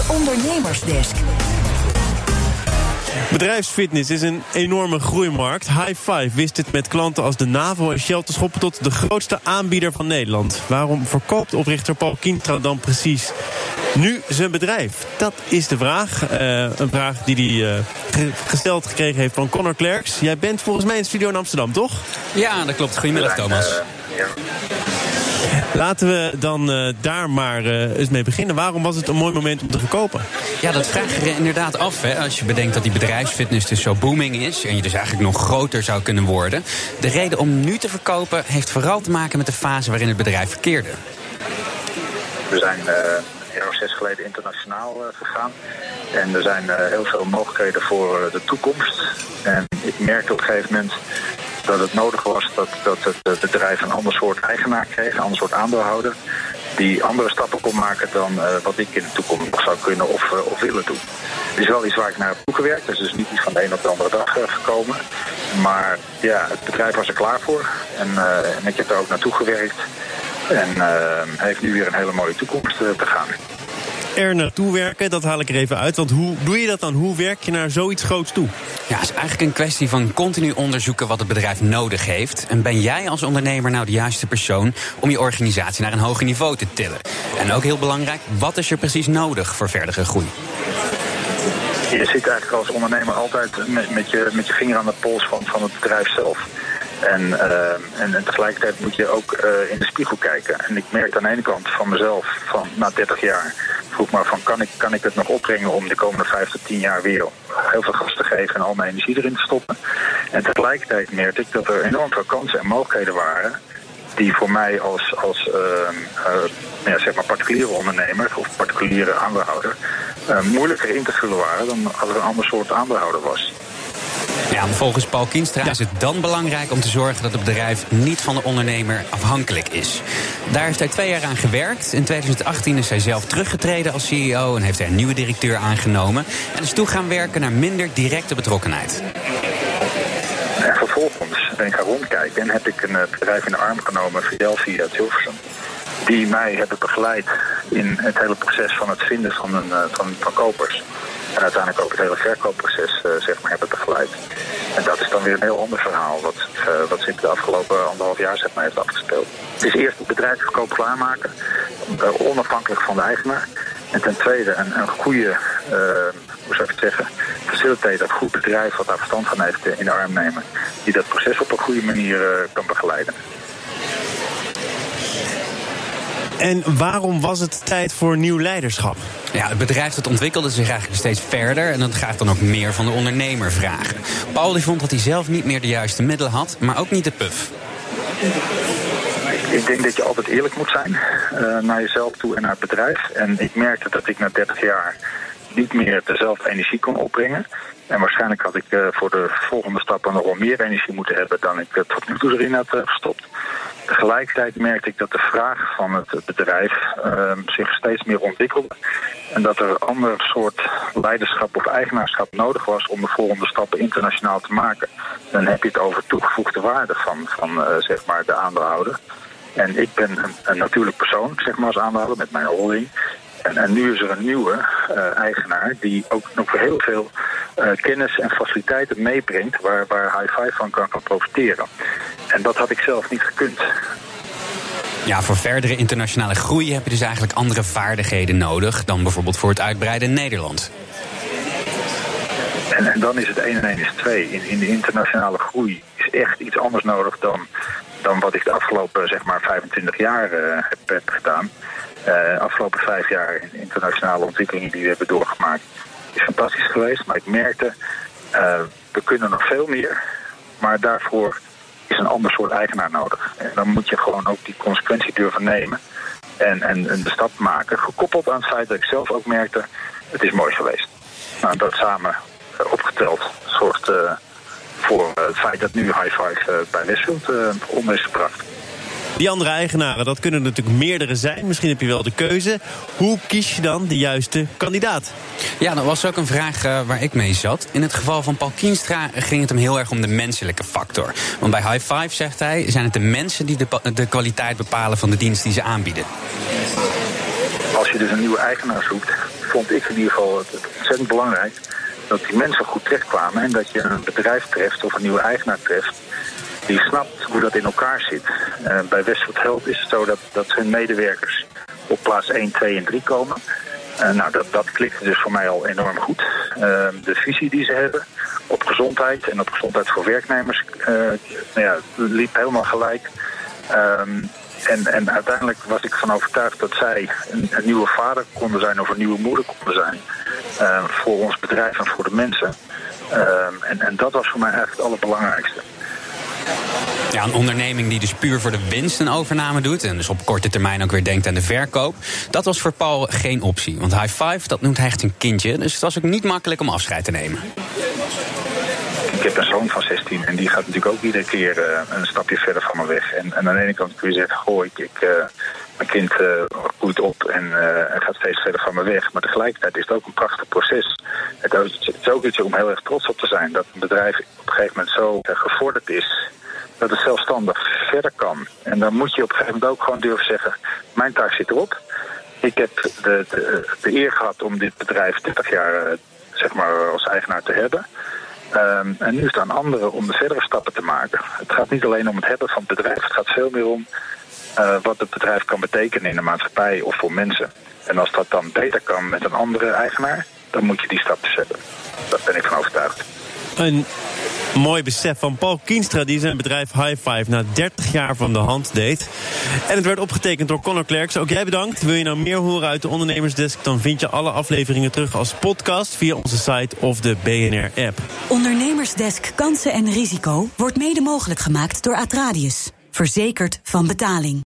De Ondernemersdesk. Bedrijfsfitness is een enorme groeimarkt. High Five wist het met klanten als de NAVO en Shell te schoppen tot de grootste aanbieder van Nederland. Waarom verkoopt oprichter Paul Kientra dan precies nu zijn bedrijf? Dat is de vraag. Eh, een vraag die hij uh, gesteld gekregen heeft van Connor Clerks. Jij bent volgens mij in het studio in Amsterdam, toch? Ja, dat klopt. Goedemiddag, Thomas. ja. Laten we dan uh, daar maar uh, eens mee beginnen. Waarom was het een mooi moment om te verkopen? Ja, dat vraag je inderdaad af. Hè, als je bedenkt dat die bedrijfsfitness dus zo booming is... en je dus eigenlijk nog groter zou kunnen worden. De reden om nu te verkopen heeft vooral te maken met de fase waarin het bedrijf verkeerde. We zijn uh, een jaar of zes geleden internationaal gegaan. En er zijn heel veel mogelijkheden voor de toekomst. En ik merkte op een gegeven moment dat het nodig was dat, dat het bedrijf een ander soort eigenaar kreeg, een ander soort aandeelhouder. Die andere stappen kon maken dan uh, wat ik in de toekomst nog zou kunnen of, uh, of willen doen. Het is wel iets waar ik naar heb toegewerkt. Dus het is niet iets van de een op de andere dag gekomen. Maar ja, het bedrijf was er klaar voor. En, en ik heb er ook naartoe gewerkt. En heeft nu weer een hele mooie toekomst te gaan er naartoe werken, dat haal ik er even uit. Want hoe doe je dat dan? Hoe werk je naar zoiets groots toe? Ja, het is eigenlijk een kwestie van continu onderzoeken wat het bedrijf nodig heeft. En ben jij als ondernemer nou de juiste persoon om je organisatie naar een hoger niveau te tillen? En ook heel belangrijk, wat is er precies nodig voor verdere groei? Je zit eigenlijk als ondernemer altijd met, met, je, met je vinger aan de pols van, van het bedrijf zelf. En, uh, en, en, tegelijkertijd moet je ook uh, in de spiegel kijken. En ik merk aan de ene kant van mezelf, van na 30 jaar, vroeg van kan ik, kan ik het nog opbrengen om de komende 5 tot 10 jaar weer heel veel gas te geven en al mijn energie erin te stoppen. En tegelijkertijd merkte ik dat er enorm veel kansen en mogelijkheden waren die voor mij als, als uh, ja, zeg maar particuliere ondernemer of particuliere aandeelhouder moeilijker in te vullen waren dan als er een ander soort aandeelhouder was. Ja, volgens Paul Kienstra is het dan belangrijk om te zorgen dat het bedrijf niet van de ondernemer afhankelijk is. Daar heeft hij twee jaar aan gewerkt. In 2018 is hij zelf teruggetreden als CEO en heeft hij een nieuwe directeur aangenomen. En is toe gaan werken naar minder directe betrokkenheid. En vervolgens ben ik gaan rondkijken en heb ik een eh, bedrijf in de arm genomen, Fidelity uit Hilversum die mij hebben begeleid in het hele proces van het vinden van, een, eh, van, van kopers. En uiteindelijk ook het hele verkoopproces uh, zeg maar, hebben begeleid. En dat is dan weer een heel ander verhaal, wat, uh, wat zich de afgelopen anderhalf jaar zeg maar, heeft afgespeeld. Het is eerst het bedrijfsverkoop klaarmaken, uh, onafhankelijk van de eigenaar. En ten tweede een, een goede, hoe zou ik het zeggen, facilitator, een goed bedrijf wat daar verstand van heeft in de arm nemen. Die dat proces op een goede manier kan begeleiden. En waarom was het tijd voor nieuw leiderschap? Ja, het bedrijf dat ontwikkelde zich eigenlijk steeds verder. En dat gaat dan ook meer van de ondernemer vragen. Paul die vond dat hij zelf niet meer de juiste middelen had, maar ook niet de puff. Ik denk dat je altijd eerlijk moet zijn uh, naar jezelf toe en naar het bedrijf. En ik merkte dat ik na 30 jaar niet meer dezelfde energie kon opbrengen. En waarschijnlijk had ik uh, voor de volgende stappen nog wel meer energie moeten hebben dan ik uh, tot nu toe erin had uh, gestopt. Tegelijkertijd merkte ik dat de vraag van het bedrijf ehm, zich steeds meer ontwikkelde. En dat er een ander soort leiderschap of eigenaarschap nodig was om de volgende stappen internationaal te maken. Dan heb je het over toegevoegde waarde van, van zeg maar de aandeelhouder. En ik ben een, natuurlijk persoon, zeg maar, als aandeelhouder met mijn holding. En, en, nu is er een nieuwe uh, eigenaar die ook nog heel veel uh, kennis en faciliteiten meebrengt waar, waar High Five van kan, kan profiteren. En dat had ik zelf niet gekund. Ja, voor verdere internationale groei heb je dus eigenlijk andere vaardigheden nodig dan bijvoorbeeld voor het uitbreiden in Nederland. En, en dan is het 1 en 1 is 2. In, in de internationale groei is echt iets anders nodig dan, dan wat ik de afgelopen zeg maar 25 jaar uh, heb, heb gedaan. Uh, afgelopen vijf jaar in internationale ontwikkelingen die we hebben doorgemaakt is fantastisch geweest. Maar ik merkte, uh, we kunnen nog veel meer. Maar daarvoor is een ander soort eigenaar nodig. En dan moet je gewoon ook die consequentie durven nemen. En, en, en de stap maken. Gekoppeld aan het feit dat ik zelf ook merkte, het is mooi geweest. Nou, dat samen uh, opgeteld zorgt uh, voor het feit dat nu High Five bij Westfield om is gebracht. Die andere eigenaren, dat kunnen natuurlijk meerdere zijn. Misschien heb je wel de keuze. Hoe kies je dan de juiste kandidaat? Ja, dat was ook een vraag uh, waar ik mee zat. In het geval van Paul Kienstra ging het hem heel erg om de menselijke factor. Want bij High Five, zegt hij, zijn het de mensen die de, de kwaliteit bepalen van de dienst die ze aanbieden. Als je dus een nieuwe eigenaar zoekt, vond ik in ieder geval het, het ontzettend belangrijk dat die mensen goed terechtkwamen en dat je een bedrijf treft of een nieuwe eigenaar treft die snapt hoe dat in elkaar zit. Uh, bij Westwood Health is het zo dat, dat hun medewerkers op plaats 1, 2 en 3 komen. Uh, nou, dat, dat klikte dus voor mij al enorm goed. Uh, de visie die ze hebben op gezondheid en op gezondheid voor werknemers nou ja, liep helemaal gelijk. Ehm, en, en uiteindelijk was ik van overtuigd dat zij een, nieuwe vader konden zijn of een nieuwe moeder konden zijn. Voor ons bedrijf en voor de mensen. Uh, en, en dat was voor mij eigenlijk het allerbelangrijkste. Ja, een onderneming die dus puur voor de winst een overname doet... en dus op korte termijn ook weer denkt aan de verkoop... dat was voor Paul geen optie. Want High Five, dat noemt hij echt een kindje... dus het was ook niet makkelijk om afscheid te nemen. Ik heb een zoon van 16 en die gaat natuurlijk ook iedere keer uh, een stapje verder van me weg. En, en aan de ene kant kun je zeggen, goh, ik, uh, mijn kind uh, groeit op en gaat steeds verder van me weg. Maar tegelijkertijd is het ook een prachtig proces. Het is, het is ook iets om heel erg trots op te zijn. Dat een bedrijf op een gegeven moment zo gevorderd is dat het zelfstandig verder kan. En dan moet je op een gegeven moment ook gewoon durven zeggen... mijn taak zit erop. Ik heb de, de, de eer gehad om dit bedrijf 30 jaar zeg maar, als eigenaar te hebben... Um, en nu is anderen om de verdere stappen te maken. Het gaat niet alleen om het hebben van het bedrijf. Het gaat veel meer om uh, wat het bedrijf kan betekenen in de maatschappij of voor mensen. En als dat dan beter kan met een andere eigenaar, dan moet je die stap zetten. Daar ben ik van overtuigd. Een mooi besef van Paul Kienstra, die zijn bedrijf High Five na 30 jaar van de hand deed. En het werd opgetekend door Conor Clerks. Ook jij bedankt. Wil je nou meer horen uit de Ondernemersdesk? Dan vind je alle afleveringen terug als podcast via onze site of de BNR-app. Ondernemersdesk Kansen en Risico wordt mede mogelijk gemaakt door Atradius. Verzekerd van betaling.